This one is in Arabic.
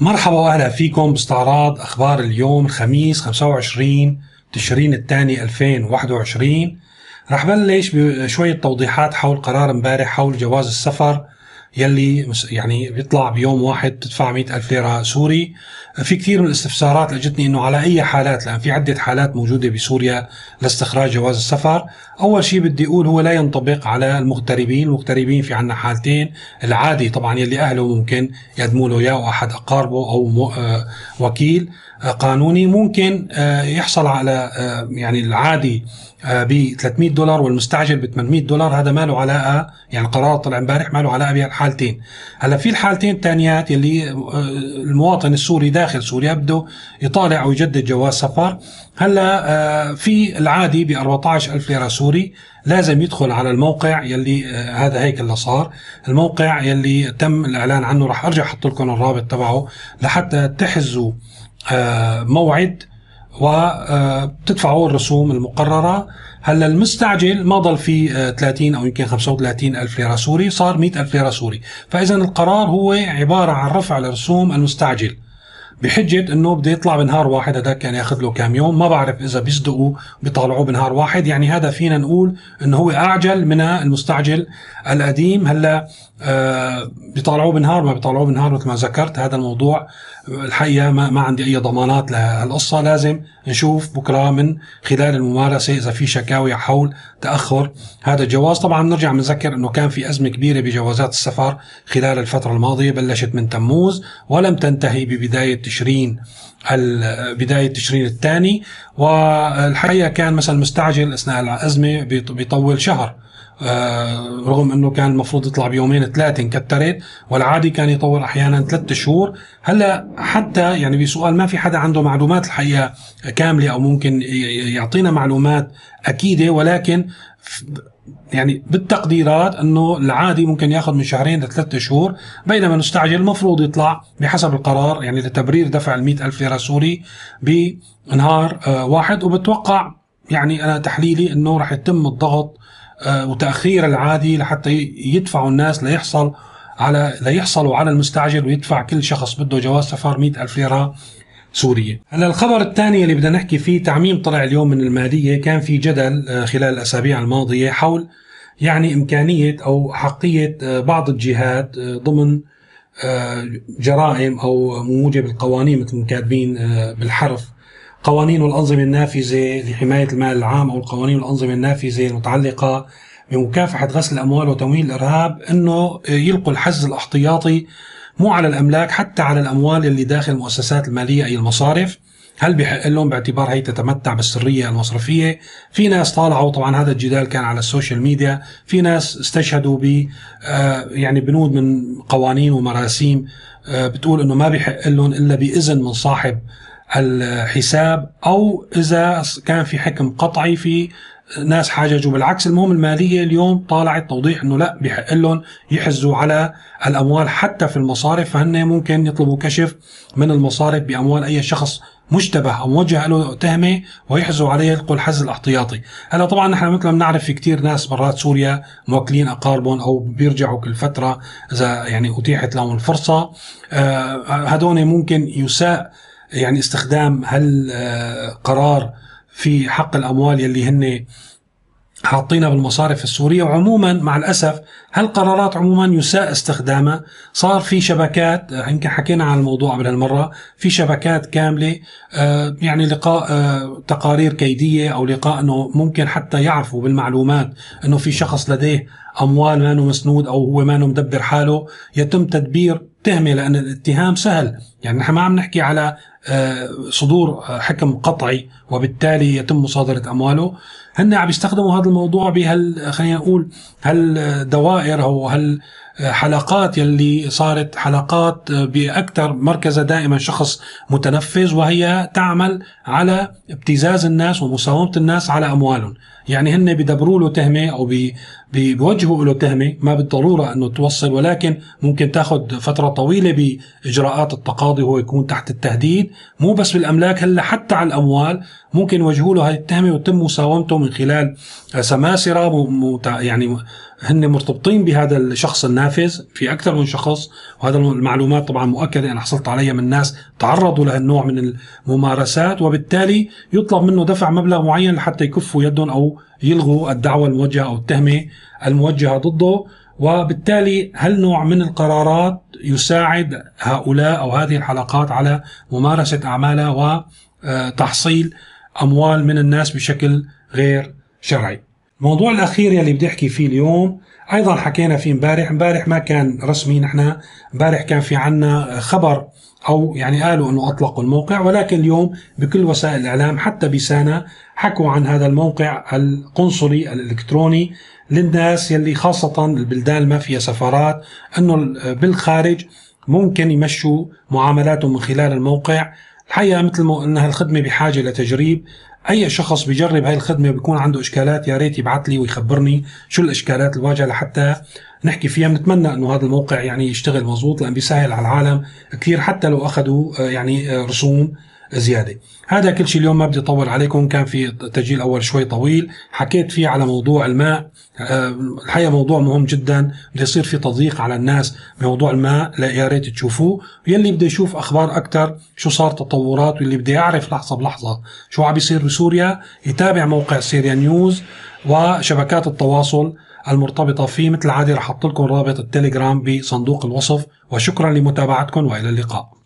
مرحبا وأهلا فيكم باستعراض أخبار اليوم الخميس 25 تشرين الثاني 2021 رح بلش بشوية توضيحات حول قرار امبارح حول جواز السفر يلي يعني بيطلع بيوم واحد تدفع مئة ألف ليرة سوري. في كثير من الاستفسارات لجتني أنه على أي حالات لأن في عدة حالات موجودة بسوريا لاستخراج جواز السفر. أول شيء بدي أقول هو لا ينطبق على المغتربين المغتربين في عنا حالتين. العادي طبعا يلي أهله ممكن يقدموا له إياه أحد أقاربه أو آه، وكيل آه، قانوني. ممكن آه، يحصل على يعني العادي ب 300 دولار والمستعجل ب 800 دولار. هذا ما له علاقة يعني القرار طلع امبارح ما له علاقه بهالحالتين هلأ في الحالتين الثانيات يلي المواطن السوري داخل سوريا بده يطالع أو يجدد جواز سفر. هلأ في العادي ب 14000 ليرة سوري. لازم يدخل على الموقع يلي آه، هذا هيك اللي صار. الموقع يلي تم الإعلان عنه راح أرجع أحط لكم الرابط تبعه لحتى تحجزوا آه، موعد وتدفعوا الرسوم المقررة. هلا المستعجل ما ضل في 30 أو يمكن 35 ألف ليرة سوري صار 100 ألف ليرة سوري. فاذا القرار هو عبارة عن رفع الرسوم المستعجل. بحجة إنه بده يطلع بنهار واحد هذا كان ياخذ له كم يوم. ما بعرف إذا بيصدقوا بيطالعوه بنهار واحد. يعني هذا فينا نقول إنه هو أعجل من المستعجل القديم. هلأ آه بيطالعوه بنهار ما بيطالعوه بنهار مثل ما ذكرت. هذا الموضوع الحقيقة ما, ما عندي أي ضمانات لهالقصة. لازم نشوف بكرة من خلال الممارسة إذا في شكاوي حول تأخر هذا الجواز. طبعا بنرجع بنذكر إنه كان في أزمة كبيرة بجوازات السفر خلال الفترة الماضية. بلشت من تموز ولم تنتهي ببداية تشرين بداية تشرين الثاني؟ والحقيقة كان مثلا مستعجل أثناء الأزمة بيطول شهر. رغم أنه كان المفروض يطلع بيومين ثلاثة انكترت والعادي كان يطول أحيانا ثلاثة شهور. هلأ حتى يعني بسؤال ما في حدا عنده معلومات الحقيقة كاملة أو ممكن يعطينا معلومات أكيدة ولكن يعني بالتقديرات أنه العادي ممكن ياخذ من شهرين لثلاث شهور بينما المستعجل المفروض يطلع بحسب القرار يعني لتبرير دفع ال ألف ليرة سوري بنهار آه، واحد. وبتوقع يعني أنا تحليلي أنه راح يتم الضغط آه، وتأخير العادي لحتى يدفعوا الناس ليحصل على ليحصلوا على المستعجل ويدفع كل شخص بده جواز سفر مئة ألف ليرة سورية. هلا الخبر الثاني اللي بدنا نحكي فيه تعميم طلع اليوم من المالية. كان في جدل آه، خلال الأسابيع الماضية حول يعني إمكانية أو حقية آه، بعض الجهات ضمن جرائم أو موجب القوانين مثل كاتبين بالحرف. قوانين والأنظمة النافذة لحماية المال العام أو القوانين والأنظمة النافذة المتعلقة بمكافحة غسل الأموال وتمويل الإرهاب أنه يلقوا الحجز الاحتياطي مو على الأملاك حتى على الأموال اللي داخل المؤسسات المالية أي المصارف. هل بحق لهم باعتبار هي تتمتع بالسرية المصرفية؟ في ناس طالعوا طبعا هذا الجدال كان على ال social media. في ناس استشهدوا ب آه، يعني بنود من قوانين ومراسيم آه، بتقول إنه ما بحق لهم إلا بإذن من صاحب الحساب أو إذا كان في حكم قطعي في ناس حاججوا. بالعكس المهم المالية اليوم طالعت توضيح إنه لا بحق لهم يحجزوا على الأموال حتى في المصارف. فهن ممكن يطلبوا كشف من المصارف بأموال أي شخص مشتبه أو موجه له تهمة ويحجزوا عليه يلقوا الحجز الاحتياطي، هلا طبعا نحن مثل ما بنعرف في كثير ناس برات سوريا موكلين اقاربهم أو بيرجعوا كل فترة إذا يعني أتيحت لهم الفرصة، آه هدول ممكن يساء يعني استخدام هالقرار آه، في حق الأموال يلي هن حاطينها بالمصارف السورية. وعموما مع الأسف هالقرارات عموما يساء استخدامها. صار في شبكات آه، يمكن حكينا عن الموضوع قبل هالمرة. في شبكات كاملة آه، يعني لقاء تقارير كيدية أو لقاء إنه ممكن حتى يعرفوا بالمعلومات إنه في شخص لديه أموال ما مسنود أو هو ما مدبر حاله يتم تدبير تهمة لأن الاتهام سهل. يعني نحن ما عم نحكي على آه، صدور آه، حكم قطعي وبالتالي يتم مصادرة أمواله. هن عم يستخدموا هذا الموضوع بهال خلينا نقول هالدوائر أو هال حلقات يلي صارت حلقات بأكثر مركزها دائما شخص متنفذ وهي تعمل على ابتزاز الناس ومساومة الناس على أموالهم. يعني هن بدبروا له تهمة أو بيوجهوا له تهمة ما بالضرورة إنه توصل ولكن ممكن تاخذ فترة طويلة بإجراءات التقاضي هو يكون تحت التهديد. مو بس بالأملاك هلأ حتى على الأموال ممكن يوجهوا له هذه التهمة ويتم مساومته من خلال سماسرة يعني هن مرتبطين بهذا الشخص النافذ في أكثر من شخص وهذا المعلومات طبعا مؤكدة أنا حصلت عليها من ناس تعرضوا لهالنوع من الممارسات وبالتالي يطلب منه دفع مبلغ معين لحتى يكفوا يدهم أو يلغوا الدعوة الموجهة أو التهمة الموجهة ضده وبالتالي هالنوع من القرارات يساعد هؤلاء أو هذه الحلقات على ممارسة أعمالها وتحصيل أموال من الناس بشكل غير شرعي. الموضوع الأخير يلي بدي أحكي فيه اليوم أيضا حكينا فيه امبارح، امبارح ما كان رسمي نحن امبارح كان في عنا خبر أو يعني قالوا إنه أطلقوا الموقع ولكن اليوم بكل وسائل الإعلام حتى بسانا حكوا عن هذا الموقع القنصلي الإلكتروني للناس يلي خاصة البلدان ما فيها سفارات إنه بالخارج ممكن يمشوا معاملاتهم من خلال الموقع. الحقيقة مثل ما انها الخدمة بحاجة لتجريب. أي شخص بيجرب هاي الخدمة بيكون عنده إشكالات يا ريت يبعث لي ويخبرني شو الإشكالات الواجهه لحتى نحكي فيها. بنتمنى إنه هذا الموقع يعني يشتغل مزبوط لأن بيسهل على العالم كثير حتى لو أخذوا آه، يعني آه، رسوم زيادة. هذا كل شيء اليوم ما بدي أطول عليكم. كان في تسجيل أول شوي طويل. حكيت فيه على موضوع الماء آه، الحقيقة موضوع مهم جدا. بده يصير في تضييق على الناس بموضوع الماء لا يا ريت تشوفوه. يلي بده يشوف أخبار أكثر شو صار تطورات واللي بده يعرف لحظة بلحظة شو عم بيصير بسوريا. يتابع موقع سيريا نيوز وشبكات التواصل المرتبطة فيه. مثل العادة رح أحط لكم رابط التليجرام بصندوق الوصف. وشكرا لمتابعتكم وإلى اللقاء.